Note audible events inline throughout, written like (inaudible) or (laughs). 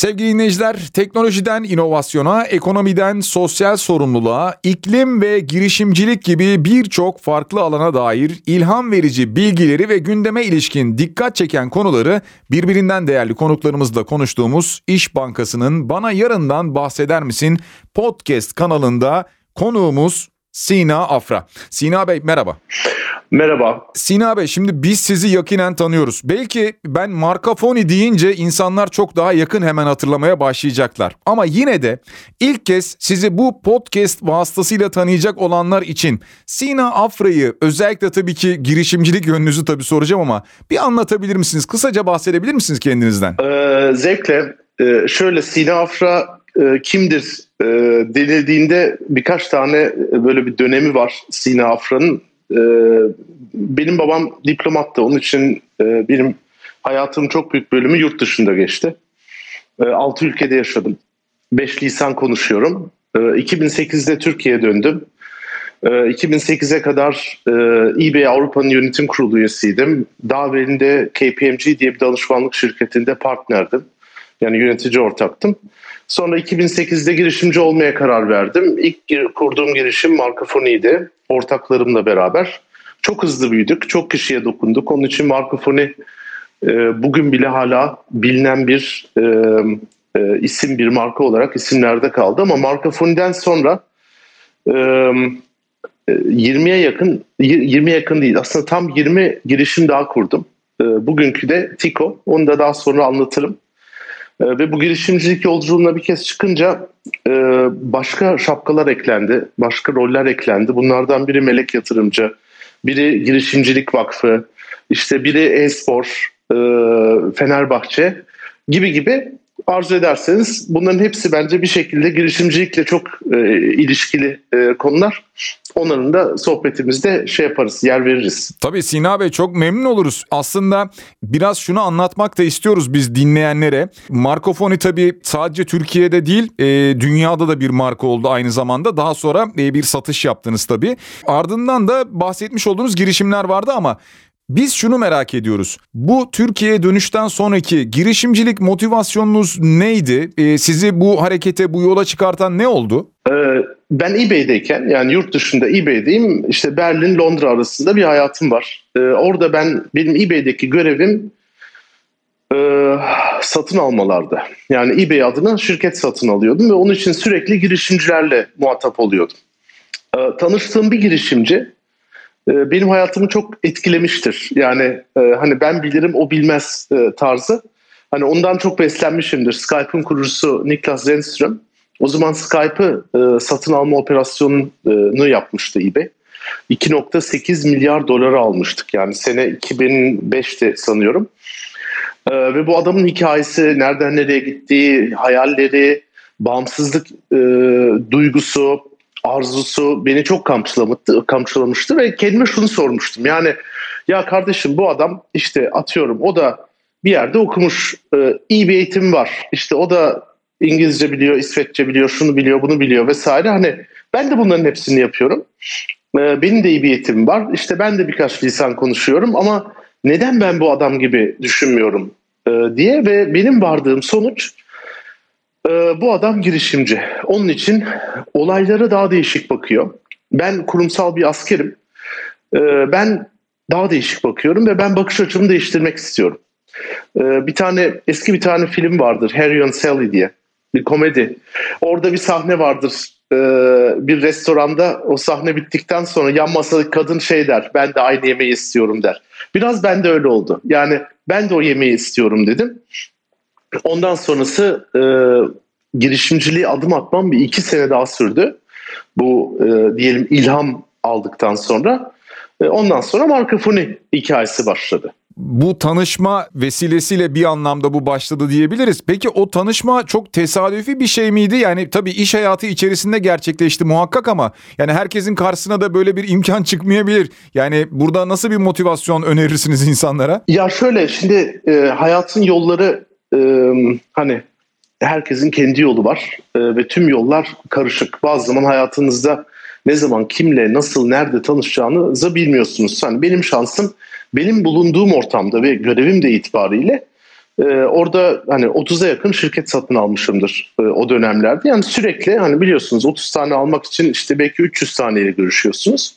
Sevgili dinleyiciler, teknolojiden inovasyona, ekonomiden sosyal sorumluluğa, iklim ve girişimcilik gibi birçok farklı alana dair ilham verici bilgileri ve gündeme ilişkin dikkat çeken konuları birbirinden değerli konuklarımızla konuştuğumuz İş Bankası'nın Bana Yarından Bahseder Misin podcast kanalında konuğumuz Sina Afra. Sina Bey merhaba. Merhaba. Sina Bey şimdi biz sizi yakinen tanıyoruz. Belki ben marka Foni deyince insanlar çok daha yakın hemen hatırlamaya başlayacaklar. Ama yine de ilk kez sizi bu podcast vasıtasıyla tanıyacak olanlar için Sina Afra'yı özellikle tabii ki girişimcilik yönünüzü tabii soracağım ama bir anlatabilir misiniz? Kısaca bahsedebilir misiniz kendinizden? Ee, zevkle. Ee, şöyle Sina Afra e, kimdir e, denildiğinde birkaç tane e, böyle bir dönemi var Sina Afra'nın. E, benim babam diplomattı. Onun için e, benim hayatımın çok büyük bölümü yurt dışında geçti. E, 6 ülkede yaşadım. 5 lisan konuşuyorum. E, 2008'de Türkiye'ye döndüm. 2008'e ee, kadar e, eBay Avrupa'nın yönetim kurulu üyesiydim. Daha evvelinde KPMG diye bir danışmanlık şirketinde partnerdim. Yani yönetici ortaktım. Sonra 2008'de girişimci olmaya karar verdim. İlk kurduğum girişim Markafoni'ydi. Ortaklarımla beraber. Çok hızlı büyüdük. Çok kişiye dokunduk. Onun için Markafoni e, bugün bile hala bilinen bir e, e, isim, bir marka olarak isimlerde kaldı. Ama Markafoni'den sonra 20'ye yakın, 20 yakın değil aslında tam 20 girişim daha kurdum. Bugünkü de Tiko. Onu da daha sonra anlatırım. Ee, ve bu girişimcilik yolculuğuna bir kez çıkınca e, başka şapkalar eklendi, başka roller eklendi. Bunlardan biri melek yatırımcı, biri girişimcilik vakfı, işte biri e-spor, e, Fenerbahçe gibi gibi arzu ederseniz bunların hepsi bence bir şekilde girişimcilikle çok e, ilişkili e, konular. Onların da sohbetimizde şey yaparız, yer veririz. Tabii Sina Bey çok memnun oluruz. Aslında biraz şunu anlatmak da istiyoruz biz dinleyenlere. Markofoni tabii sadece Türkiye'de değil, e, dünyada da bir marka oldu aynı zamanda. Daha sonra e, bir satış yaptınız tabii. Ardından da bahsetmiş olduğunuz girişimler vardı ama biz şunu merak ediyoruz. Bu Türkiye'ye dönüşten sonraki girişimcilik motivasyonunuz neydi? Ee, sizi bu harekete, bu yola çıkartan ne oldu? Ee, ben eBay'deyken yani yurt dışında eBay'deyim. İşte Berlin, Londra arasında bir hayatım var. Ee, orada ben benim eBay'deki görevim e, satın almalarda. Yani eBay adına şirket satın alıyordum ve onun için sürekli girişimcilerle muhatap oluyordum. Ee, tanıştığım bir girişimci ee, benim hayatımı çok etkilemiştir. Yani e, hani ben bilirim o bilmez e, tarzı. Hani ondan çok beslenmişimdir. Skype'ın kurucusu Niklas Zenström. O zaman Skype'ı e, satın alma operasyonunu yapmıştı eBay. 2.8 milyar doları almıştık. Yani sene 2005'te sanıyorum. ve bu adamın hikayesi, nereden nereye gittiği, hayalleri, bağımsızlık duygusu, arzusu beni çok kamçılamıştı, kamçılamıştı ve kendime şunu sormuştum. Yani ya kardeşim bu adam işte atıyorum o da bir yerde okumuş, e, iyi bir eğitim var. İşte o da İngilizce biliyor, İsveççe biliyor, şunu biliyor, bunu biliyor vesaire. Hani ben de bunların hepsini yapıyorum. E, benim de iyi bir eğitimim var. İşte ben de birkaç lisan konuşuyorum ama neden ben bu adam gibi düşünmüyorum e, diye ve benim vardığım sonuç ee, bu adam girişimci. Onun için olaylara daha değişik bakıyor. Ben kurumsal bir askerim. Ee, ben daha değişik bakıyorum ve ben bakış açımı değiştirmek istiyorum. Ee, bir tane eski bir tane film vardır Harry and Sally diye bir komedi. Orada bir sahne vardır. bir restoranda o sahne bittikten sonra yan masadaki kadın şey der. Ben de aynı yemeği istiyorum der. Biraz ben de öyle oldu. Yani ben de o yemeği istiyorum dedim. Ondan sonrası e, girişimciliğe adım atmam bir iki sene daha sürdü. Bu e, diyelim ilham aldıktan sonra. E, ondan sonra marka Funi hikayesi başladı. Bu tanışma vesilesiyle bir anlamda bu başladı diyebiliriz. Peki o tanışma çok tesadüfi bir şey miydi? Yani tabii iş hayatı içerisinde gerçekleşti muhakkak ama yani herkesin karşısına da böyle bir imkan çıkmayabilir. Yani burada nasıl bir motivasyon önerirsiniz insanlara? Ya şöyle şimdi e, hayatın yolları e, hani herkesin kendi yolu var e, ve tüm yollar karışık. Bazı zaman hayatınızda ne zaman kimle nasıl nerede tanışacağınızı bilmiyorsunuz. Hani benim şansım benim bulunduğum ortamda ve görevim de itibariyle Ee, orada hani 30'a yakın şirket satın almışımdır e, o dönemlerde. Yani sürekli hani biliyorsunuz 30 tane almak için işte belki 300 taneyle görüşüyorsunuz.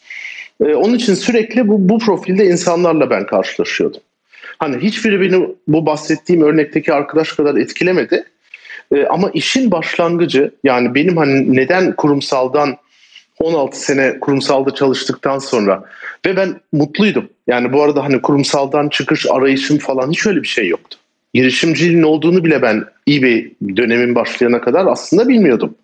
Ee, onun için sürekli bu, bu profilde insanlarla ben karşılaşıyordum. Hani hiçbiri beni bu bahsettiğim örnekteki arkadaş kadar etkilemedi. Ee, ama işin başlangıcı yani benim hani neden kurumsaldan 16 sene kurumsalda çalıştıktan sonra ve ben mutluydum. Yani bu arada hani kurumsaldan çıkış arayışım falan hiç öyle bir şey yoktu. Girişimciliğin olduğunu bile ben eBay dönemin başlayana kadar aslında bilmiyordum.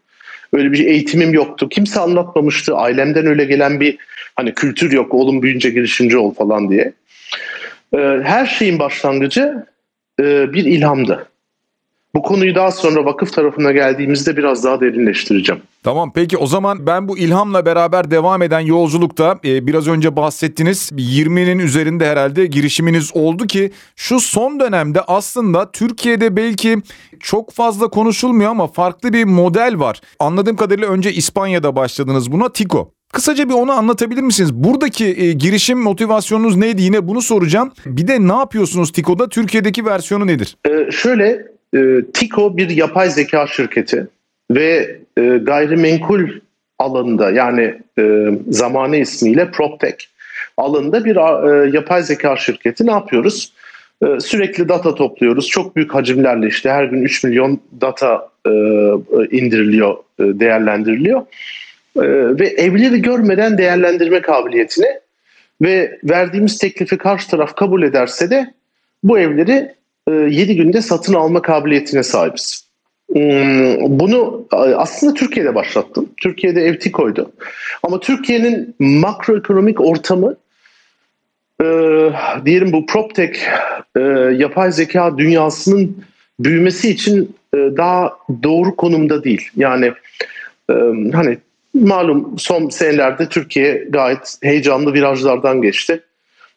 Öyle bir eğitimim yoktu. Kimse anlatmamıştı. Ailemden öyle gelen bir hani kültür yok. Oğlum büyünce girişimci ol falan diye. Ee, her şeyin başlangıcı e, bir ilhamdı. Bu konuyu daha sonra vakıf tarafına geldiğimizde biraz daha derinleştireceğim. Tamam peki o zaman ben bu ilhamla beraber devam eden yolculukta e, biraz önce bahsettiniz 20'nin üzerinde herhalde girişiminiz oldu ki şu son dönemde aslında Türkiye'de belki çok fazla konuşulmuyor ama farklı bir model var. Anladığım kadarıyla önce İspanya'da başladınız buna Tico. Kısaca bir onu anlatabilir misiniz? Buradaki e, girişim motivasyonunuz neydi? Yine bunu soracağım. Bir de ne yapıyorsunuz Tico'da? Türkiye'deki versiyonu nedir? Ee, şöyle e, Tico bir yapay zeka şirketi ve e, gayrimenkul alanında yani e, zamanı ismiyle PropTech alanında bir e, yapay zeka şirketi. Ne yapıyoruz? E, sürekli data topluyoruz. Çok büyük hacimlerle işte her gün 3 milyon data e, indiriliyor, e, değerlendiriliyor. E, ve evleri görmeden değerlendirme kabiliyetini ve verdiğimiz teklifi karşı taraf kabul ederse de bu evleri 7 e, günde satın alma kabiliyetine sahibiz. Hmm, bunu aslında Türkiye'de başlattım. Türkiye'de Evtiko'ydu. Ama Türkiye'nin makroekonomik ortamı e, diyelim bu PropTech e, yapay zeka dünyasının büyümesi için e, daha doğru konumda değil. Yani e, hani malum son senelerde Türkiye gayet heyecanlı virajlardan geçti.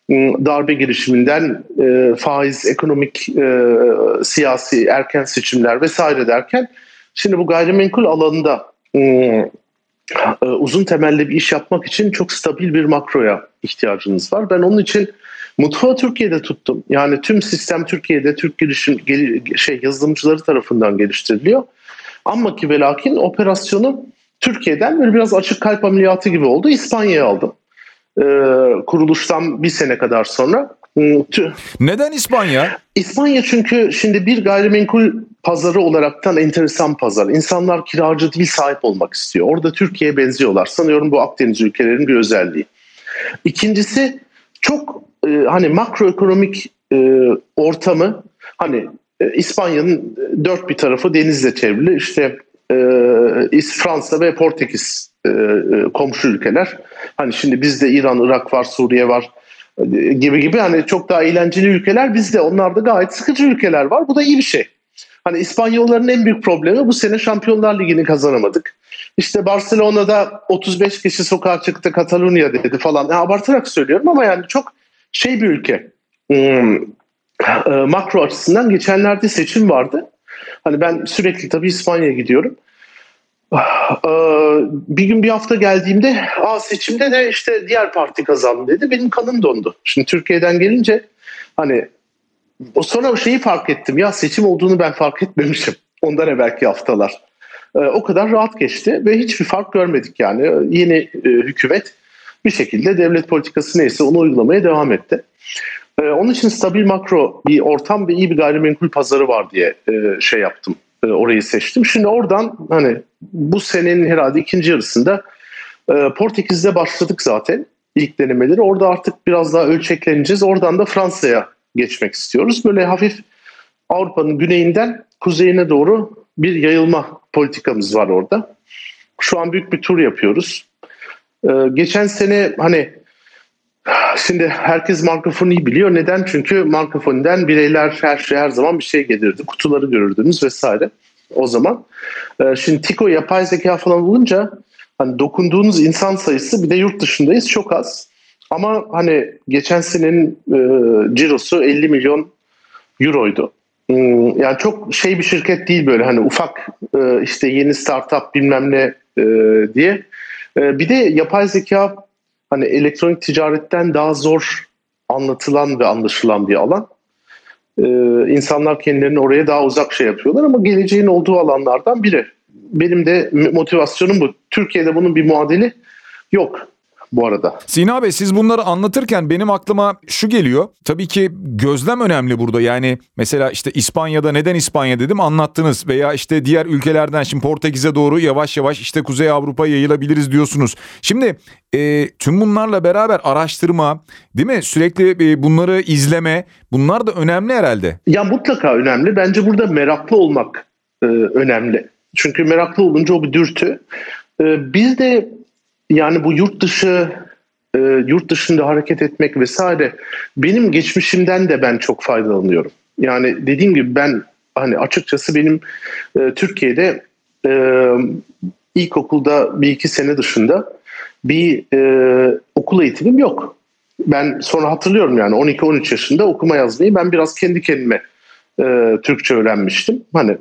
Iı, darbe girişiminden e, faiz, ekonomik, e, siyasi, erken seçimler vesaire derken şimdi bu gayrimenkul alanında e, e, uzun temelli bir iş yapmak için çok stabil bir makroya ihtiyacınız var. Ben onun için mutfağı Türkiye'de tuttum. Yani tüm sistem Türkiye'de Türk girişim şey yazılımcıları tarafından geliştiriliyor. Ama ki ve lakin operasyonu Türkiye'den böyle biraz açık kalp ameliyatı gibi oldu. İspanya'ya aldım e, kuruluştan bir sene kadar sonra. Hmm, Neden İspanya? İspanya çünkü şimdi bir gayrimenkul pazarı olaraktan enteresan pazar. İnsanlar kiracı değil sahip olmak istiyor. Orada Türkiye'ye benziyorlar. Sanıyorum bu Akdeniz ülkelerinin bir özelliği. İkincisi çok e, hani makroekonomik e, ortamı hani e, İspanya'nın dört bir tarafı denizle çevrili. İşte e, Fransa ve Portekiz e, e, komşu ülkeler. Hani şimdi bizde İran, Irak var, Suriye var e, gibi gibi hani çok daha eğlenceli ülkeler bizde. Onlarda gayet sıkıcı ülkeler var. Bu da iyi bir şey. Hani İspanyolların en büyük problemi bu sene Şampiyonlar Ligi'ni kazanamadık. İşte Barcelona'da 35 kişi sokağa çıktı Katalunya dedi falan. Ya abartarak söylüyorum ama yani çok şey bir ülke. Hmm, makro açısından geçenlerde seçim vardı. Hani ben sürekli tabii İspanya'ya gidiyorum. Ee, bir gün bir hafta geldiğimde Aa, seçimde de işte diğer parti kazandı dedi. Benim kanım dondu. Şimdi Türkiye'den gelince hani o sonra o şeyi fark ettim. Ya seçim olduğunu ben fark etmemişim. (laughs) Ondan evvelki haftalar. Ee, o kadar rahat geçti ve hiçbir fark görmedik yani. Yeni e, hükümet bir şekilde devlet politikası neyse onu uygulamaya devam etti. Ee, onun için stabil makro bir ortam ve iyi bir gayrimenkul pazarı var diye e, şey yaptım. E, orayı seçtim. Şimdi oradan hani bu senenin herhalde ikinci yarısında e, Portekiz'de başladık zaten ilk denemeleri. Orada artık biraz daha ölçekleneceğiz. Oradan da Fransa'ya geçmek istiyoruz. Böyle hafif Avrupa'nın güneyinden kuzeyine doğru bir yayılma politikamız var orada. Şu an büyük bir tur yapıyoruz. Ee, geçen sene hani Şimdi herkes Markofoni'yi biliyor. Neden? Çünkü Markofoni'den bireyler her şey her zaman bir şey gelirdi. Kutuları görürdünüz vesaire o zaman. Ee, şimdi Tiko yapay zeka falan olunca hani dokunduğunuz insan sayısı bir de yurt dışındayız çok az. Ama hani geçen senenin e, cirosu 50 milyon euroydu. Hmm, yani çok şey bir şirket değil böyle hani ufak e, işte yeni startup bilmem ne e, diye. E, bir de yapay zeka hani elektronik ticaretten daha zor anlatılan ve anlaşılan bir alan. e, insanlar kendilerini oraya daha uzak şey yapıyorlar ama geleceğin olduğu alanlardan biri. Benim de motivasyonum bu. Türkiye'de bunun bir muadili yok bu arada. Sina Bey siz bunları anlatırken benim aklıma şu geliyor. Tabii ki gözlem önemli burada. Yani mesela işte İspanya'da neden İspanya dedim anlattınız. Veya işte diğer ülkelerden şimdi Portekiz'e doğru yavaş yavaş işte Kuzey Avrupa'ya yayılabiliriz diyorsunuz. Şimdi e, tüm bunlarla beraber araştırma değil mi? Sürekli e, bunları izleme bunlar da önemli herhalde. Ya mutlaka önemli. Bence burada meraklı olmak e, önemli. Çünkü meraklı olunca o bir dürtü. E, biz de yani bu yurt dışı e, yurt dışında hareket etmek vesaire benim geçmişimden de ben çok faydalanıyorum. Yani dediğim gibi ben hani açıkçası benim e, Türkiye'de e, ilkokulda bir iki sene dışında bir e, okul eğitimim yok. Ben sonra hatırlıyorum yani 12-13 yaşında okuma yazmayı ben biraz kendi kendime e, Türkçe öğrenmiştim. Hani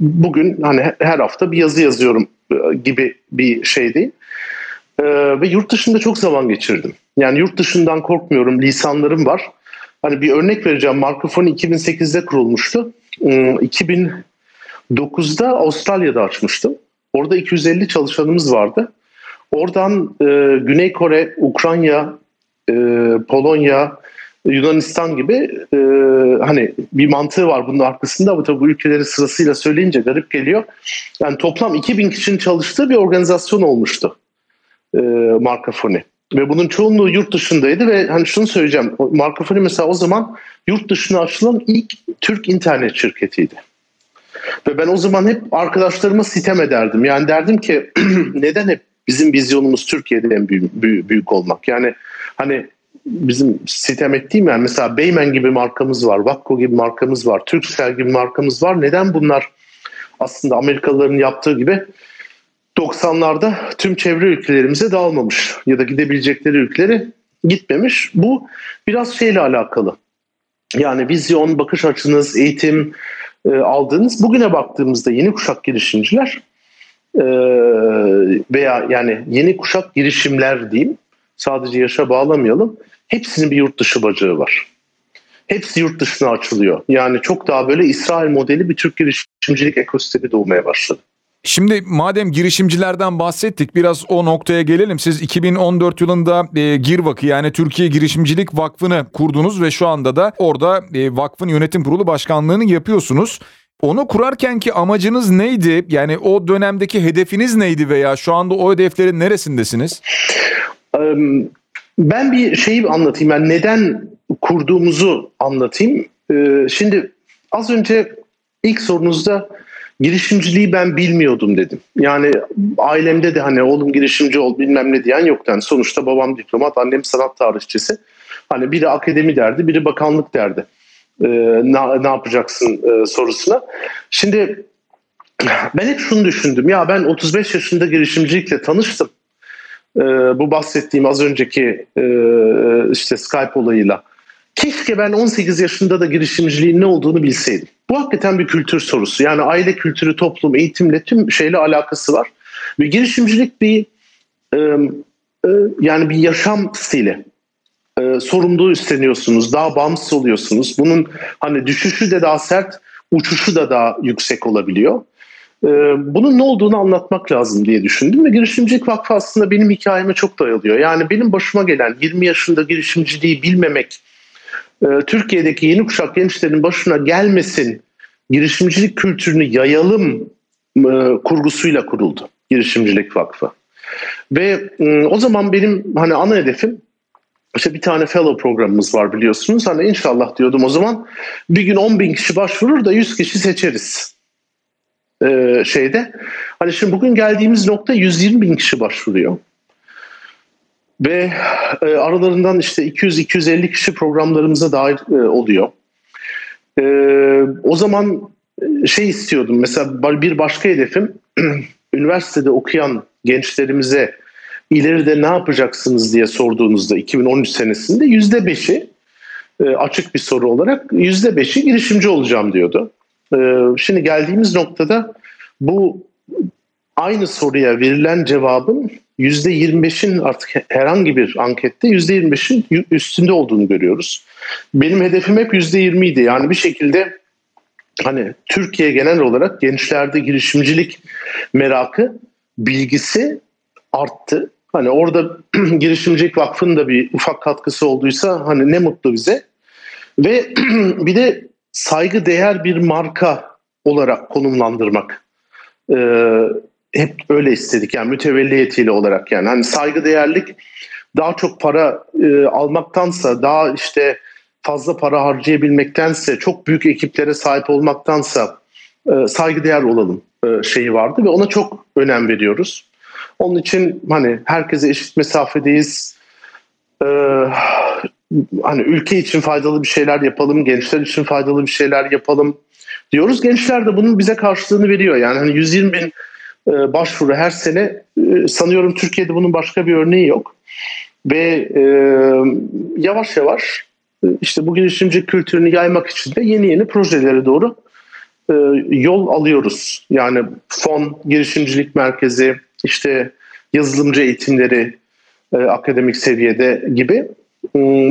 bugün hani her hafta bir yazı yazıyorum e, gibi bir şey değil. Ee, ve yurt dışında çok zaman geçirdim. Yani yurt dışından korkmuyorum, lisanlarım var. Hani bir örnek vereceğim. Markofoni 2008'de kurulmuştu. 2009'da hmm, Avustralya'da açmıştım. Orada 250 çalışanımız vardı. Oradan e, Güney Kore, Ukrayna, e, Polonya, Yunanistan gibi e, hani bir mantığı var bunun arkasında ama tabii bu ülkeleri sırasıyla söyleyince garip geliyor. Yani toplam 2000 kişinin çalıştığı bir organizasyon olmuştu e, Markafoni. Ve bunun çoğunluğu yurt dışındaydı ve hani şunu söyleyeceğim. Markafoni mesela o zaman yurt dışına açılan ilk Türk internet şirketiydi. Ve ben o zaman hep arkadaşlarıma sitem ederdim. Yani derdim ki (clears throat) neden hep bizim vizyonumuz Türkiye'de en büyük, büyük, büyük olmak? Yani hani bizim sitem ettiğim yani mesela Beymen gibi markamız var, Vakko gibi markamız var, Turkcell gibi markamız var. Neden bunlar aslında Amerikalıların yaptığı gibi 90'larda tüm çevre ülkelerimize dağılmamış ya da gidebilecekleri ülkeleri gitmemiş. Bu biraz şeyle alakalı. Yani vizyon, bakış açınız, eğitim e, aldığınız bugüne baktığımızda yeni kuşak girişimciler e, veya yani yeni kuşak girişimler diyeyim sadece yaşa bağlamayalım. Hepsinin bir yurt dışı bacağı var. Hepsi yurt dışına açılıyor. Yani çok daha böyle İsrail modeli bir Türk girişimcilik ekosistemi doğmaya başladı. Şimdi madem girişimcilerden bahsettik biraz o noktaya gelelim. Siz 2014 yılında e, GİRVAK'ı yani Türkiye Girişimcilik Vakfı'nı kurdunuz ve şu anda da orada e, vakfın yönetim kurulu başkanlığını yapıyorsunuz. Onu kurarkenki amacınız neydi? Yani o dönemdeki hedefiniz neydi veya şu anda o hedeflerin neresindesiniz? Ben bir şeyi anlatayım. Yani neden kurduğumuzu anlatayım. Ee, şimdi az önce ilk sorunuzda girişimciliği ben bilmiyordum dedim. Yani ailemde de hani oğlum girişimci ol bilmem ne diyen yoktu. Yani sonuçta babam diplomat, annem sanat tarihçisi. Hani biri akademi derdi, biri bakanlık derdi. Ee, ne, ne yapacaksın e, sorusuna. Şimdi ben hep şunu düşündüm. Ya ben 35 yaşında girişimcilikle tanıştım. Ee, bu bahsettiğim az önceki e, işte Skype olayıyla. Keşke ben 18 yaşında da girişimciliğin ne olduğunu bilseydim. Bu hakikaten bir kültür sorusu. Yani aile kültürü, toplum, eğitimle tüm şeyle alakası var. Ve girişimcilik bir e, e, yani bir yaşam stili. E, sorumluluğu üstleniyorsunuz, daha bağımsız oluyorsunuz. Bunun hani düşüşü de daha sert, uçuşu da daha yüksek olabiliyor. E, bunun ne olduğunu anlatmak lazım diye düşündüm ve Girişimcilik Vakfı aslında benim hikayeme çok dayalıyor. Yani benim başıma gelen 20 yaşında girişimciliği bilmemek, e, Türkiye'deki yeni kuşak gençlerin başına gelmesin, girişimcilik kültürünü yayalım e, kurgusuyla kuruldu Girişimcilik Vakfı. Ve e, o zaman benim hani ana hedefim işte bir tane fellow programımız var biliyorsunuz. Hani inşallah diyordum o zaman bir gün 10 bin kişi başvurur da 100 kişi seçeriz ee, şeyde. Hani şimdi bugün geldiğimiz nokta 120 bin kişi başvuruyor. Ve e, aralarından işte 200-250 kişi programlarımıza dahil e, oluyor. E, o zaman e, şey istiyordum mesela bir başka hedefim (clears throat) üniversitede okuyan gençlerimize ileride ne yapacaksınız diye sorduğunuzda 2013 senesinde yüzde beşi e, açık bir soru olarak yüzde beşi girişimci olacağım diyordu. E, şimdi geldiğimiz noktada bu aynı soruya verilen cevabın %25'in artık herhangi bir ankette %25'in üstünde olduğunu görüyoruz. Benim hedefim hep %20 idi. Yani bir şekilde hani Türkiye genel olarak gençlerde girişimcilik merakı, bilgisi arttı. Hani orada (clears throat) girişimcilik vakfının da bir ufak katkısı olduysa hani ne mutlu bize. Ve (clears throat) bir de saygı değer bir marka olarak konumlandırmak. Ee, hep öyle istedik yani mütevelliyetiyle olarak yani. Hani saygı değerlik daha çok para e, almaktansa daha işte fazla para harcayabilmektense çok büyük ekiplere sahip olmaktansa e, saygıdeğer olalım e, şeyi vardı ve ona çok önem veriyoruz. Onun için hani herkese eşit mesafedeyiz. Ee, hani ülke için faydalı bir şeyler yapalım, gençler için faydalı bir şeyler yapalım diyoruz. Gençler de bunun bize karşılığını veriyor. Yani hani 120 bin e, başvuru her sene e, sanıyorum Türkiye'de bunun başka bir örneği yok. Ve e, yavaş yavaş işte bu girişimci kültürünü yaymak için de yeni yeni projelere doğru yol alıyoruz. Yani fon, girişimcilik merkezi, işte yazılımcı eğitimleri akademik seviyede gibi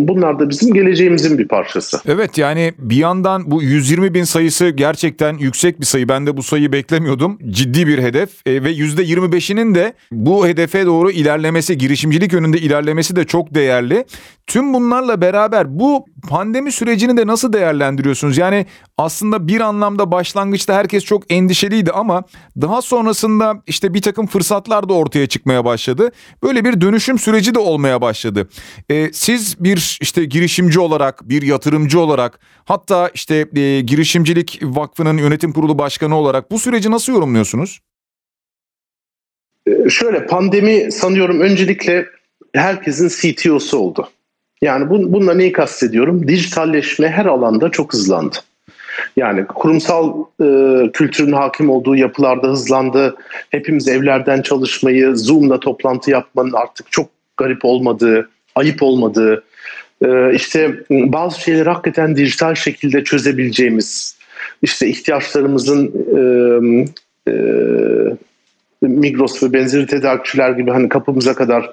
bunlar da bizim geleceğimizin bir parçası. Evet yani bir yandan bu 120 bin sayısı gerçekten yüksek bir sayı. Ben de bu sayıyı beklemiyordum. Ciddi bir hedef e, ve %25'inin de bu hedefe doğru ilerlemesi, girişimcilik yönünde ilerlemesi de çok değerli. Tüm bunlarla beraber bu pandemi sürecini de nasıl değerlendiriyorsunuz? Yani aslında bir anlamda başlangıçta herkes çok endişeliydi ama daha sonrasında işte bir takım fırsatlar da ortaya çıkmaya başladı. Böyle bir dönüşüm süreci de olmaya başladı. Ee, siz bir işte girişimci olarak, bir yatırımcı olarak hatta işte e, Girişimcilik Vakfı'nın yönetim kurulu başkanı olarak bu süreci nasıl yorumluyorsunuz? Ee, şöyle pandemi sanıyorum öncelikle herkesin CTO'su oldu. Yani bun, bununla neyi kastediyorum? Dijitalleşme her alanda çok hızlandı. Yani kurumsal e, kültürün hakim olduğu yapılarda hızlandı. Hepimiz evlerden çalışmayı, Zoom'la toplantı yapmanın artık çok garip olmadığı, ayıp olmadığı, e, işte bazı şeyleri hakikaten dijital şekilde çözebileceğimiz, işte ihtiyaçlarımızın e, e, Migros ve benzeri tedarikçiler gibi hani kapımıza kadar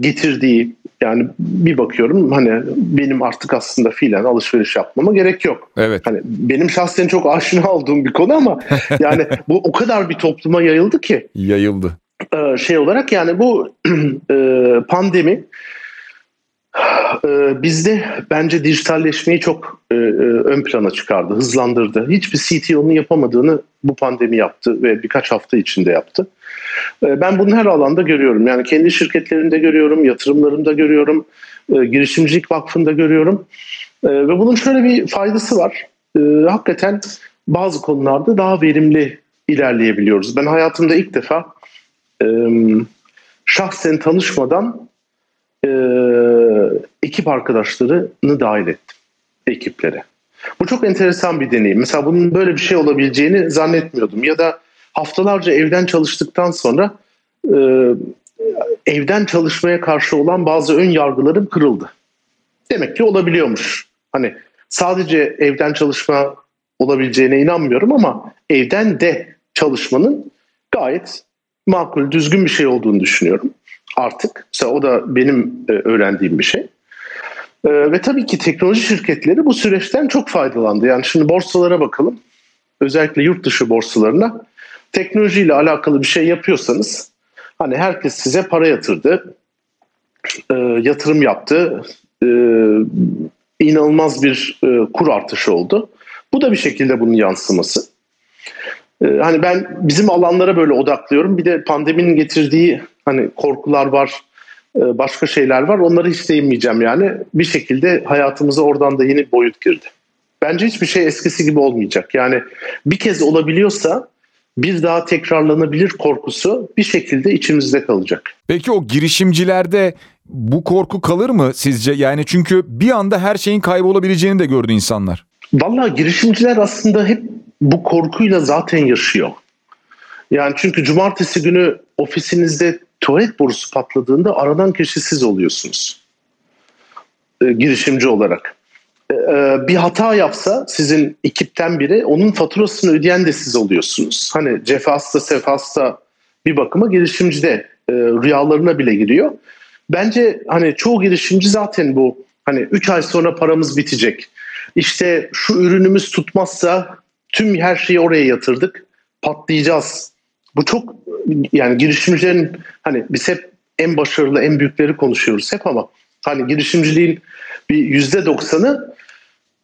getirdiği yani bir bakıyorum hani benim artık aslında fiilen alışveriş yapmama gerek yok. Evet. Hani benim şahsen çok aşina olduğum bir konu ama (laughs) yani bu o kadar bir topluma yayıldı ki. Yayıldı. E, şey olarak yani bu (clears throat) e, pandemi bizde bence dijitalleşmeyi çok ön plana çıkardı, hızlandırdı. Hiçbir CTO'nun yapamadığını bu pandemi yaptı ve birkaç hafta içinde yaptı. Ee, ben bunu her alanda görüyorum. Yani kendi şirketlerimde görüyorum, yatırımlarımda görüyorum, e, girişimcilik vakfında görüyorum. Ee, ve bunun şöyle bir faydası var. Ee, hakikaten bazı konularda daha verimli ilerleyebiliyoruz. Ben hayatımda ilk defa şahsen tanışmadan e, ekip arkadaşlarını dahil ettim ekiplere. Bu çok enteresan bir deneyim. Mesela bunun böyle bir şey olabileceğini zannetmiyordum. Ya da haftalarca evden çalıştıktan sonra e, evden çalışmaya karşı olan bazı ön yargılarım kırıldı. Demek ki olabiliyormuş. Hani sadece evden çalışma olabileceğine inanmıyorum ama evden de çalışmanın gayet makul, düzgün bir şey olduğunu düşünüyorum artık. Mesela o da benim e, öğrendiğim bir şey. E, ve tabii ki teknoloji şirketleri bu süreçten çok faydalandı. Yani şimdi borsalara bakalım. Özellikle yurt dışı borsalarına teknolojiyle alakalı bir şey yapıyorsanız hani herkes size para yatırdı, e, yatırım yaptı, inanılmaz bir kur artışı oldu. Bu da bir şekilde bunun yansıması. Hani ben bizim alanlara böyle odaklıyorum. Bir de pandeminin getirdiği hani korkular var, e, başka şeyler var. Onları hiç değinmeyeceğim yani. Bir şekilde hayatımıza oradan da yeni boyut girdi. Bence hiçbir şey eskisi gibi olmayacak. Yani bir kez olabiliyorsa bir daha tekrarlanabilir korkusu bir şekilde içimizde kalacak. Peki o girişimcilerde bu korku kalır mı sizce? Yani çünkü bir anda her şeyin kaybolabileceğini de gördü insanlar. Vallahi girişimciler aslında hep bu korkuyla zaten yaşıyor. Yani çünkü cumartesi günü ofisinizde tuvalet borusu patladığında aradan kişi siz oluyorsunuz. E, girişimci olarak. E, e, bir hata yapsa sizin ekipten biri onun faturasını ödeyen de siz oluyorsunuz. Hani cefasta sefasta bir bakıma girişimcide e, rüyalarına bile giriyor. Bence hani çoğu girişimci zaten bu hani 3 ay sonra paramız bitecek. İşte şu ürünümüz tutmazsa tüm her şeyi oraya yatırdık. Patlayacağız. Bu çok yani girişimcilerin hani biz hep en başarılı en büyükleri konuşuyoruz hep ama hani girişimciliğin bir yüzde doksanı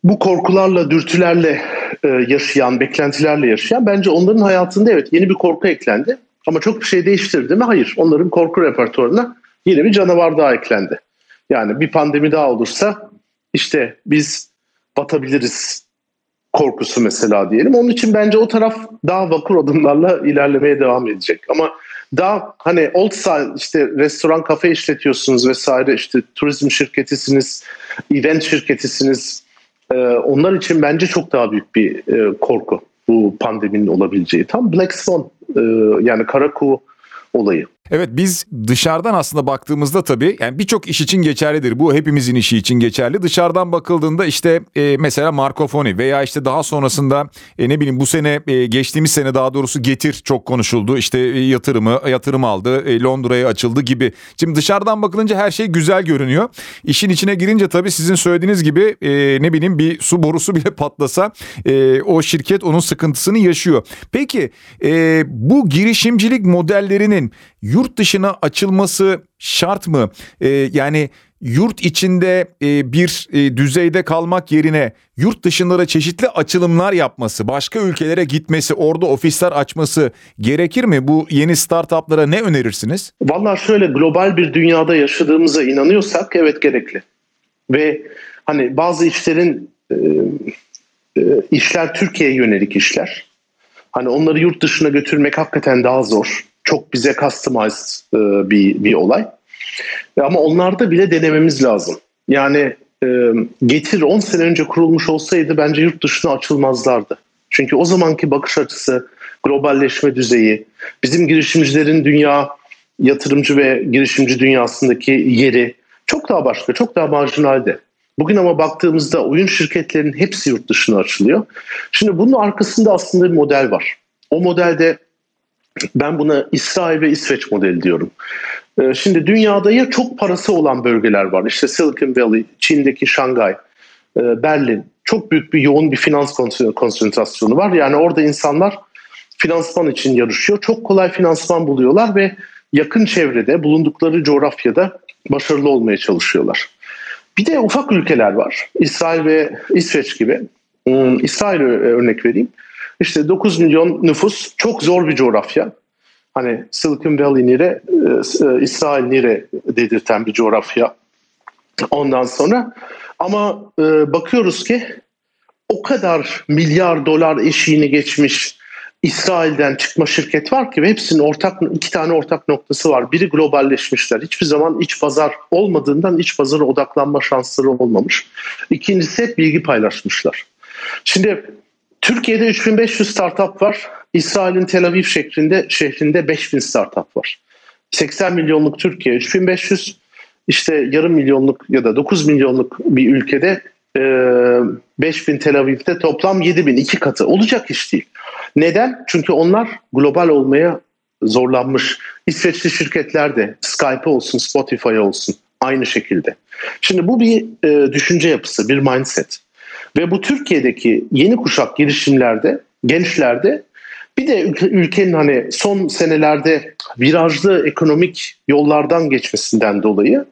bu korkularla, dürtülerle e, yaşayan, beklentilerle yaşayan bence onların hayatında evet yeni bir korku eklendi. Ama çok bir şey değiştirdi mi? Hayır. Onların korku repertuarına yeni bir canavar daha eklendi. Yani bir pandemi daha olursa işte biz batabiliriz korkusu mesela diyelim. Onun için bence o taraf daha vakur adımlarla ilerlemeye devam edecek. Ama daha hani old style işte restoran kafe işletiyorsunuz vesaire işte turizm şirketisiniz, event şirketisiniz. Ee, onlar için bence çok daha büyük bir e, korku bu pandeminin olabileceği. Tam Black Swan e, yani kara kuğu olayı. Evet biz dışarıdan aslında baktığımızda tabii yani birçok iş için geçerlidir. Bu hepimizin işi için geçerli. Dışarıdan bakıldığında işte e, mesela Marco veya işte daha sonrasında e, ne bileyim bu sene e, geçtiğimiz sene daha doğrusu Getir çok konuşuldu. İşte e, yatırımı yatırım aldı. E, Londra'ya açıldı gibi. Şimdi dışarıdan bakılınca her şey güzel görünüyor. İşin içine girince tabii sizin söylediğiniz gibi e, ne bileyim bir su borusu (laughs) bile patlasa e, o şirket onun sıkıntısını yaşıyor. Peki e, bu girişimcilik modellerinin yurt dışına açılması şart mı? Ee, yani yurt içinde e, bir e, düzeyde kalmak yerine yurt dışında da çeşitli açılımlar yapması, başka ülkelere gitmesi, orada ofisler açması gerekir mi? Bu yeni startuplara ne önerirsiniz? Vallahi şöyle global bir dünyada yaşadığımıza inanıyorsak evet gerekli. Ve hani bazı işlerin e, e, işler Türkiye'ye yönelik işler. Hani onları yurt dışına götürmek hakikaten daha zor çok bize customized e, bir, bir olay. Ama onlarda bile denememiz lazım. Yani e, Getir 10 sene önce kurulmuş olsaydı bence yurt dışına açılmazlardı. Çünkü o zamanki bakış açısı, globalleşme düzeyi, bizim girişimcilerin dünya yatırımcı ve girişimci dünyasındaki yeri çok daha başka, çok daha marjinaldi. Bugün ama baktığımızda oyun şirketlerinin hepsi yurt dışına açılıyor. Şimdi bunun arkasında aslında bir model var. O modelde ben buna İsrail ve İsveç modeli diyorum. Ee, şimdi dünyada ya çok parası olan bölgeler var. İşte Silicon Valley, Çin'deki Şangay, e, Berlin. Çok büyük bir yoğun bir finans konsantrasyonu var. Yani orada insanlar finansman için yarışıyor. Çok kolay finansman buluyorlar ve yakın çevrede, bulundukları coğrafyada başarılı olmaya çalışıyorlar. Bir de ufak ülkeler var. İsrail ve İsveç gibi. Hmm, İsrail'e örnek vereyim. İşte 9 milyon nüfus çok zor bir coğrafya. Hani Silicon Valley nire, e, e, İsrail nire dedirten bir coğrafya. Ondan sonra ama e, bakıyoruz ki o kadar milyar dolar eşiğini geçmiş İsrail'den çıkma şirket var ki ve hepsinin ortak iki tane ortak noktası var. Biri globalleşmişler. Hiçbir zaman iç pazar olmadığından iç pazara odaklanma şansları olmamış. İkincisi hep bilgi paylaşmışlar. Şimdi Türkiye'de 3500 startup var. İsrail'in Tel Aviv şehrinde, şehrinde 5000 startup var. 80 milyonluk Türkiye 3500 işte yarım milyonluk ya da 9 milyonluk bir ülkede e, 5000 Tel Aviv'de toplam 7000 iki katı olacak iş değil. Neden? Çünkü onlar global olmaya zorlanmış. İsveçli şirketler de Skype olsun, Spotify olsun aynı şekilde. Şimdi bu bir e, düşünce yapısı, bir mindset. Ve bu Türkiye'deki yeni kuşak girişimlerde, gençlerde bir de ülkenin hani son senelerde virajlı ekonomik yollardan geçmesinden dolayı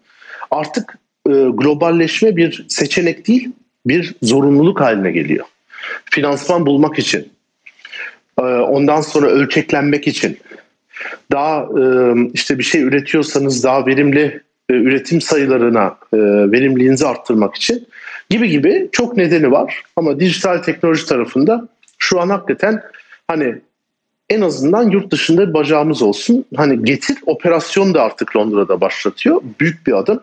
artık e, globalleşme bir seçenek değil, bir zorunluluk haline geliyor. Finansman bulmak için, e, ondan sonra ölçeklenmek için, daha e, işte bir şey üretiyorsanız daha verimli e, üretim sayılarına e, verimliliğinizi arttırmak için gibi gibi çok nedeni var. Ama dijital teknoloji tarafında şu an hakikaten hani en azından yurt dışında bir bacağımız olsun. Hani getir operasyon da artık Londra'da başlatıyor. Büyük bir adım.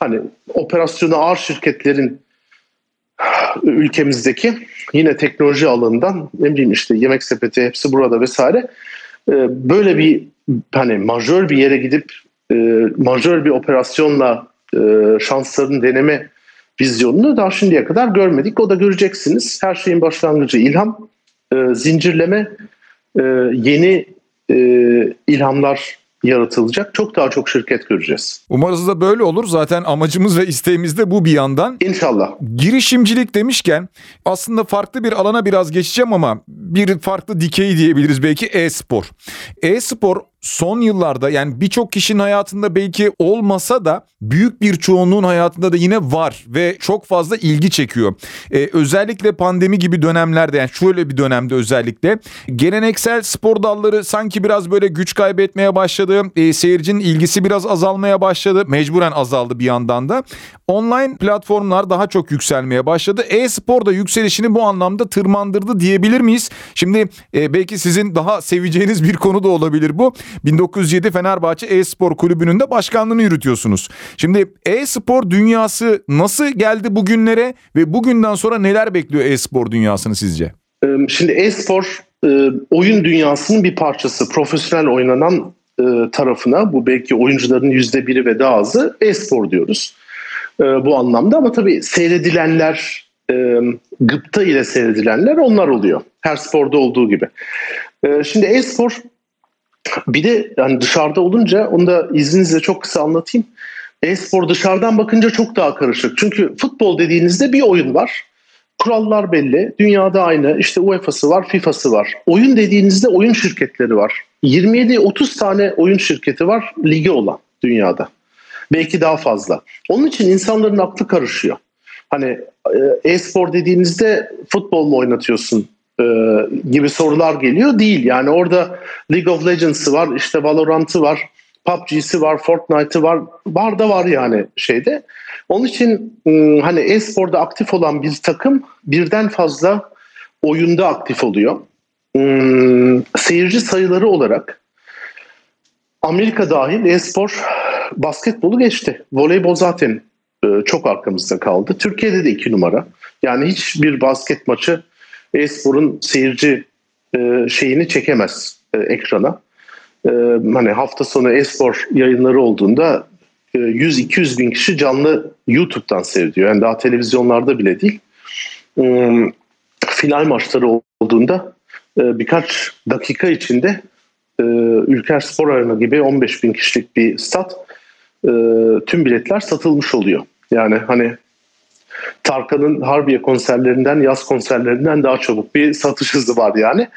Hani operasyonu ağır şirketlerin ülkemizdeki yine teknoloji alanından ne bileyim işte yemek sepeti hepsi burada vesaire e, böyle bir hani majör bir yere gidip e, majör bir operasyonla e, şanslarını deneme vizyonunu daha şimdiye kadar görmedik. O da göreceksiniz. Her şeyin başlangıcı ilham, e, zincirleme, e, yeni e, ilhamlar yaratılacak. Çok daha çok şirket göreceğiz. Umarız da böyle olur. Zaten amacımız ve isteğimiz de bu bir yandan. İnşallah. Girişimcilik demişken aslında farklı bir alana biraz geçeceğim ama bir farklı dikeyi diyebiliriz belki e-spor. E-spor son yıllarda yani birçok kişinin hayatında belki olmasa da büyük bir çoğunluğun hayatında da yine var ve çok fazla ilgi çekiyor. Ee, özellikle pandemi gibi dönemlerde yani şöyle bir dönemde özellikle geleneksel spor dalları sanki biraz böyle güç kaybetmeye başladı. Ee, seyircinin ilgisi biraz azalmaya başladı. Mecburen azaldı bir yandan da. Online platformlar daha çok yükselmeye başladı. E-spor da yükselişini bu anlamda tırmandırdı diyebilir miyiz? Şimdi e, belki sizin daha seveceğiniz bir konu da olabilir bu. 1907 Fenerbahçe E-Spor Kulübü'nün de başkanlığını yürütüyorsunuz. Şimdi e-spor dünyası nasıl geldi bugünlere ve bugünden sonra neler bekliyor e-spor dünyasını sizce? Şimdi e-spor oyun dünyasının bir parçası. Profesyonel oynanan tarafına bu belki oyuncuların yüzde biri ve daha azı e-spor diyoruz bu anlamda ama tabii seyredilenler gıpta ile seyredilenler onlar oluyor. Her sporda olduğu gibi. Şimdi e-spor bir de yani dışarıda olunca onu da izninizle çok kısa anlatayım. E-spor dışarıdan bakınca çok daha karışık. Çünkü futbol dediğinizde bir oyun var. Kurallar belli. Dünyada aynı. İşte UEFA'sı var, FIFA'sı var. Oyun dediğinizde oyun şirketleri var. 27-30 tane oyun şirketi var ligi olan dünyada. Belki daha fazla. Onun için insanların aklı karışıyor. Hani e, e-spor dediğinizde futbol mu oynatıyorsun? E, gibi sorular geliyor. Değil yani orada League of Legends'ı var, işte Valorant'ı var, PUBG'si var, Fortnite'ı var. Var da var yani şeyde. Onun için ıı, hani e-sporda aktif olan bir takım birden fazla oyunda aktif oluyor. Seyirci sayıları olarak Amerika dahil e-spor basketbolu geçti. Voleybol zaten ıı, çok arkamızda kaldı. Türkiye'de de iki numara. Yani hiçbir basket maçı e-sporun seyirci e, şeyini çekemez e, ekrana. E, hani hafta sonu e-spor yayınları olduğunda e, 100-200 bin kişi canlı YouTube'dan seyrediyor. Yani daha televizyonlarda bile değil. E, final maçları olduğunda e, birkaç dakika içinde e, Ülker Spor Arena gibi 15 bin kişilik bir stat e, tüm biletler satılmış oluyor. Yani hani Tarkan'ın Harbiye konserlerinden, yaz konserlerinden daha çabuk bir satış hızı var yani.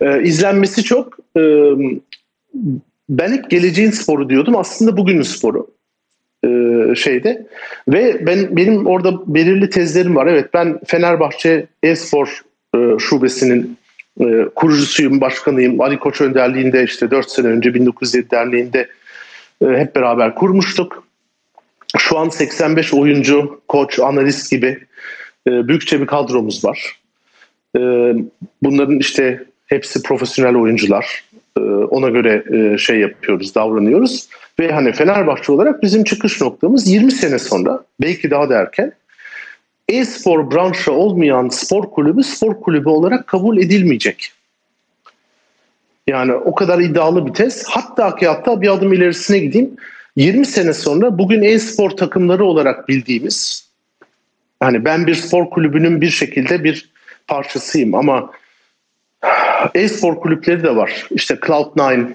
Ee, izlenmesi çok. Ee, ben hep geleceğin sporu diyordum. Aslında bugünün sporu ee, şeyde. Ve ben benim orada belirli tezlerim var. Evet ben Fenerbahçe e-spor e, şubesinin e, kurucusuyum, başkanıyım. Ali Koç önderliğinde işte 4 sene önce 1907 derneğinde e, hep beraber kurmuştuk. Şu an 85 oyuncu, koç, analist gibi e, büyükçe bir kadromuz var. E, bunların işte hepsi profesyonel oyuncular. E, ona göre e, şey yapıyoruz, davranıyoruz. Ve hani Fenerbahçe olarak bizim çıkış noktamız 20 sene sonra, belki daha da erken, e-spor branşı olmayan spor kulübü spor kulübü olarak kabul edilmeyecek. Yani o kadar iddialı bir tez. Hatta ki hatta bir adım ilerisine gideyim. 20 sene sonra bugün e-spor takımları olarak bildiğimiz hani ben bir spor kulübünün bir şekilde bir parçasıyım ama e-spor kulüpleri de var. İşte Cloud9,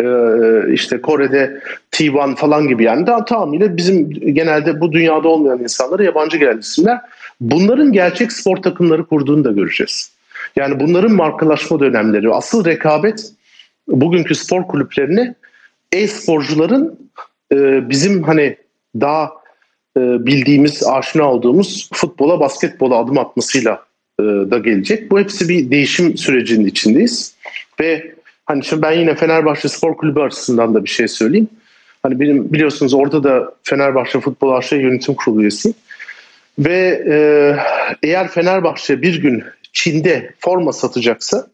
e, işte Kore'de T1 falan gibi yani daha tamamıyla bizim genelde bu dünyada olmayan insanlara yabancı gelen isimler. Bunların gerçek spor takımları kurduğunu da göreceğiz. Yani bunların markalaşma dönemleri, asıl rekabet bugünkü spor kulüplerini e-sporcuların e, bizim hani daha e, bildiğimiz, aşina olduğumuz futbola, basketbola adım atmasıyla e, da gelecek. Bu hepsi bir değişim sürecinin içindeyiz. Ve hani şimdi ben yine Fenerbahçe Spor Kulübü açısından da bir şey söyleyeyim. Hani benim biliyorsunuz orada da Fenerbahçe Futbol AŞ Yönetim Kurulu üyesiyim. Ve e, eğer Fenerbahçe bir gün Çin'de forma satacaksa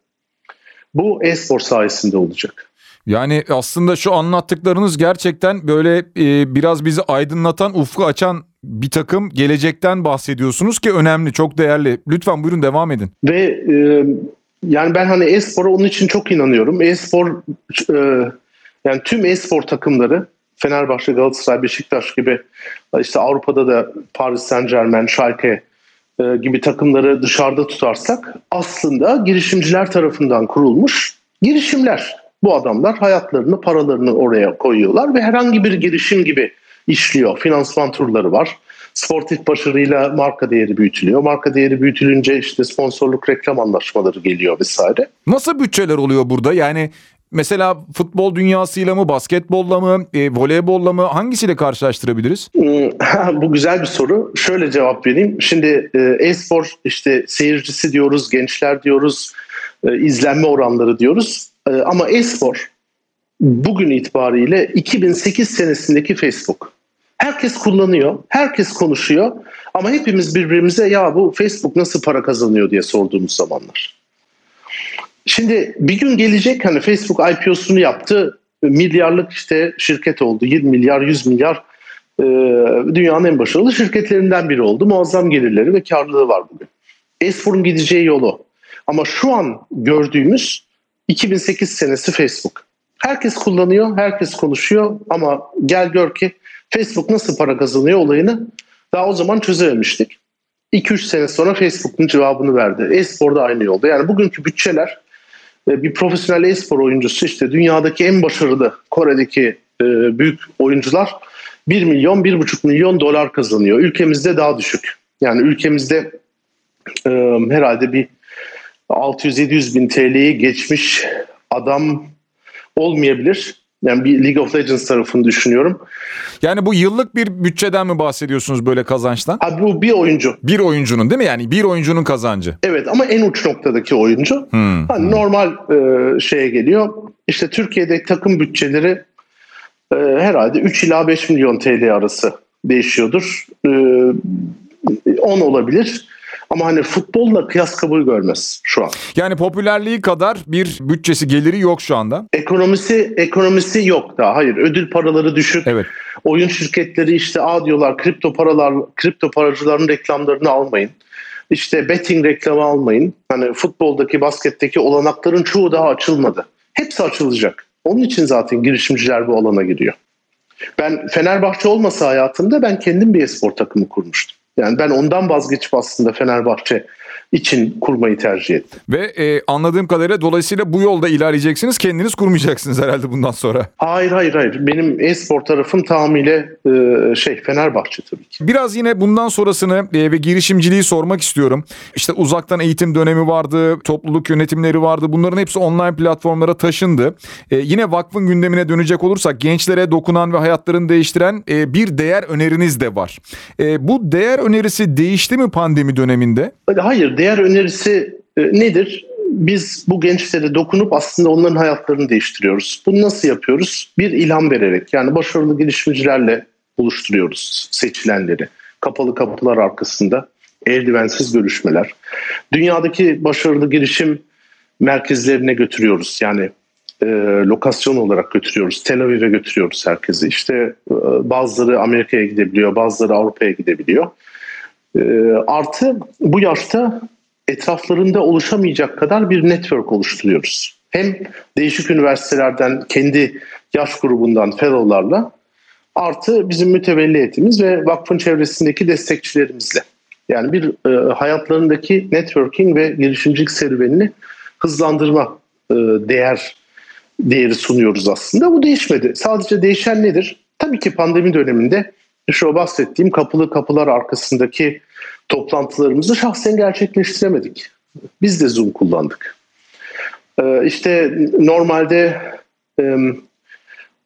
bu e-spor sayesinde olacak. Yani aslında şu anlattıklarınız gerçekten böyle e, biraz bizi aydınlatan, ufku açan bir takım gelecekten bahsediyorsunuz ki önemli, çok değerli. Lütfen buyurun devam edin. Ve e, yani ben hani e-spora onun için çok inanıyorum. E-spor e, yani tüm e-spor takımları Fenerbahçe, Galatasaray, Beşiktaş gibi işte Avrupa'da da Paris Saint Germain, Schalke e, gibi takımları dışarıda tutarsak aslında girişimciler tarafından kurulmuş girişimler. Bu adamlar hayatlarını, paralarını oraya koyuyorlar ve herhangi bir girişim gibi işliyor. Finansman turları var. Sportif başarıyla marka değeri büyütülüyor. Marka değeri büyütülünce işte sponsorluk reklam anlaşmaları geliyor vesaire. Nasıl bütçeler oluyor burada? Yani Mesela futbol dünyasıyla mı, basketbolla mı, e, voleybolla mı hangisiyle karşılaştırabiliriz? Hmm, (laughs) bu güzel bir soru. Şöyle cevap vereyim. Şimdi e, e-spor işte seyircisi diyoruz, gençler diyoruz, e, izlenme oranları diyoruz. E, ama e-spor bugün itibariyle 2008 senesindeki Facebook. Herkes kullanıyor, herkes konuşuyor ama hepimiz birbirimize ya bu Facebook nasıl para kazanıyor diye sorduğumuz zamanlar. Şimdi bir gün gelecek hani Facebook IPO'sunu yaptı. Milyarlık işte şirket oldu. 20 milyar, 100 milyar e, dünyanın en başarılı şirketlerinden biri oldu. Muazzam gelirleri ve karlılığı var bugün. Espor'un gideceği yolu. Ama şu an gördüğümüz 2008 senesi Facebook. Herkes kullanıyor, herkes konuşuyor ama gel gör ki Facebook nasıl para kazanıyor olayını daha o zaman çözememiştik. 2-3 sene sonra Facebook'un cevabını verdi. E-spor da aynı yolda. Yani bugünkü bütçeler bir profesyonel e-spor oyuncusu işte dünyadaki en başarılı Kore'deki e, büyük oyuncular 1 milyon 1,5 milyon dolar kazanıyor. Ülkemizde daha düşük. Yani ülkemizde e, herhalde bir 600-700 bin TL'yi geçmiş adam olmayabilir. Yani bir League of Legends tarafını düşünüyorum. Yani bu yıllık bir bütçeden mi bahsediyorsunuz böyle kazançtan? Abi bu bir oyuncu. Bir oyuncunun değil mi? Yani bir oyuncunun kazancı. Evet ama en uç noktadaki oyuncu. Hmm. Hani normal e, şeye geliyor. İşte Türkiye'de takım bütçeleri e, herhalde 3 ila 5 milyon TL arası değişiyordur. E, 10 olabilir. Ama hani futbolla kıyas kabul görmez şu an. Yani popülerliği kadar bir bütçesi geliri yok şu anda. Ekonomisi ekonomisi yok daha. Hayır ödül paraları düşük. Evet. Oyun şirketleri işte a diyorlar kripto paralar kripto paracıların reklamlarını almayın. İşte betting reklamı almayın. Hani futboldaki basketteki olanakların çoğu daha açılmadı. Hepsi açılacak. Onun için zaten girişimciler bu alana giriyor. Ben Fenerbahçe olmasa hayatımda ben kendim bir espor takımı kurmuştum. Yani ben ondan vazgeçip aslında Fenerbahçe için kurmayı tercih ettim. Ve e, anladığım kadarıyla dolayısıyla bu yolda ilerleyeceksiniz. Kendiniz kurmayacaksınız herhalde bundan sonra. Hayır hayır hayır. Benim e-spor tarafım tamamıyla e, şey Fenerbahçe tabii ki. Biraz yine bundan sonrasını e, ve girişimciliği sormak istiyorum. İşte uzaktan eğitim dönemi vardı, topluluk yönetimleri vardı. Bunların hepsi online platformlara taşındı. E, yine vakfın gündemine dönecek olursak gençlere dokunan ve hayatlarını değiştiren e, bir değer öneriniz de var. E, bu değer önerisi değişti mi pandemi döneminde? Hayır Değer önerisi e, nedir? Biz bu gençlere dokunup aslında onların hayatlarını değiştiriyoruz. Bunu nasıl yapıyoruz? Bir ilham vererek yani başarılı girişimcilerle buluşturuyoruz seçilenleri. Kapalı kapılar arkasında eldivensiz görüşmeler. Dünyadaki başarılı girişim merkezlerine götürüyoruz. Yani e, lokasyon olarak götürüyoruz. Tel Aviv'e götürüyoruz herkesi. İşte e, bazıları Amerika'ya gidebiliyor, bazıları Avrupa'ya gidebiliyor. Ee, artı bu yaşta etraflarında oluşamayacak kadar bir network oluşturuyoruz. Hem değişik üniversitelerden kendi yaş grubundan fellow'larla artı bizim mütevelliyetimiz ve vakfın çevresindeki destekçilerimizle. Yani bir e, hayatlarındaki networking ve girişimcilik serüvenini hızlandırma e, değer değeri sunuyoruz aslında. Bu değişmedi. Sadece değişen nedir? Tabii ki pandemi döneminde şu bahsettiğim kapılı kapılar arkasındaki toplantılarımızı şahsen gerçekleştiremedik. Biz de Zoom kullandık. Ee, işte normalde e,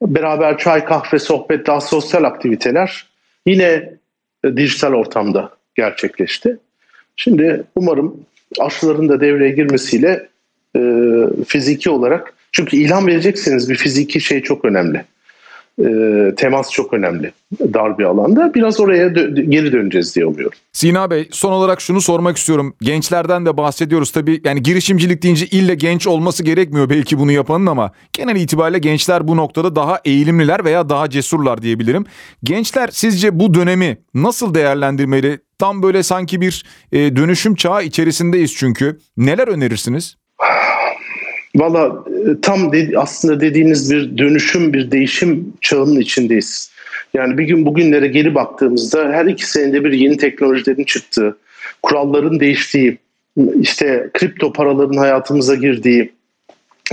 beraber çay, kahve, sohbet, daha sosyal aktiviteler yine e, dijital ortamda gerçekleşti. Şimdi umarım aşıların da devreye girmesiyle e, fiziki olarak çünkü ilan verecekseniz bir fiziki şey çok önemli e, temas çok önemli dar bir alanda. Biraz oraya dö- geri döneceğiz diye umuyorum. Sina Bey son olarak şunu sormak istiyorum. Gençlerden de bahsediyoruz tabii. Yani girişimcilik deyince ille genç olması gerekmiyor belki bunu yapanın ama genel itibariyle gençler bu noktada daha eğilimliler veya daha cesurlar diyebilirim. Gençler sizce bu dönemi nasıl değerlendirmeli? Tam böyle sanki bir e, dönüşüm çağı içerisindeyiz çünkü. Neler önerirsiniz? Valla e, tam de, aslında dediğiniz bir dönüşüm, bir değişim çağının içindeyiz. Yani bir gün bugünlere geri baktığımızda her iki senede bir yeni teknolojilerin çıktığı, kuralların değiştiği, işte kripto paraların hayatımıza girdiği,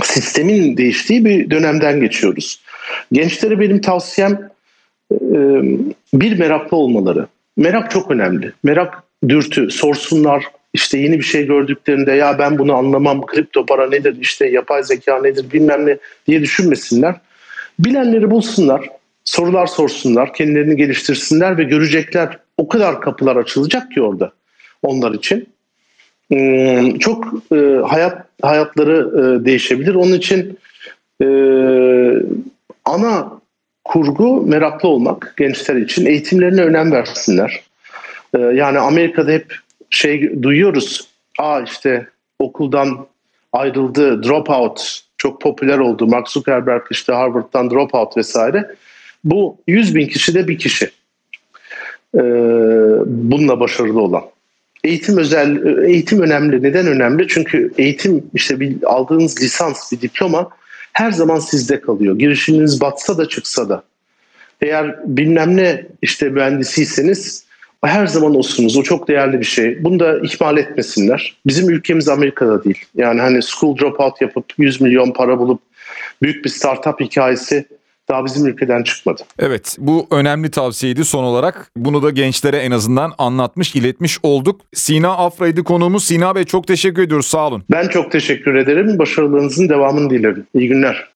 sistemin değiştiği bir dönemden geçiyoruz. Gençlere benim tavsiyem e, bir meraklı olmaları. Merak çok önemli. Merak dürtü, sorsunlar. İşte yeni bir şey gördüklerinde ya ben bunu anlamam, kripto para nedir, işte yapay zeka nedir bilmem ne diye düşünmesinler. Bilenleri bulsunlar, sorular sorsunlar, kendilerini geliştirsinler ve görecekler o kadar kapılar açılacak ki orada onlar için. Çok hayat hayatları değişebilir. Onun için ana kurgu meraklı olmak gençler için. Eğitimlerine önem versinler. Yani Amerika'da hep şey duyuyoruz. Aa işte okuldan ayrıldı, dropout çok popüler oldu. Mark Zuckerberg işte Harvard'dan dropout vesaire. Bu 100 bin kişide bir kişi. E, bununla başarılı olan. Eğitim özel eğitim önemli. Neden önemli? Çünkü eğitim işte bir aldığınız lisans, bir diploma her zaman sizde kalıyor. Girişiminiz batsa da çıksa da. Eğer bilmem ne işte mühendisiyseniz her zaman olsunuz. O çok değerli bir şey. Bunu da ihmal etmesinler. Bizim ülkemiz Amerika'da değil. Yani hani school dropout yapıp 100 milyon para bulup büyük bir startup hikayesi daha bizim ülkeden çıkmadı. Evet bu önemli tavsiyeydi son olarak. Bunu da gençlere en azından anlatmış, iletmiş olduk. Sina Afra'ydı konuğumuz. Sina Bey çok teşekkür ediyoruz. Sağ olun. Ben çok teşekkür ederim. Başarılarınızın devamını dilerim. İyi günler.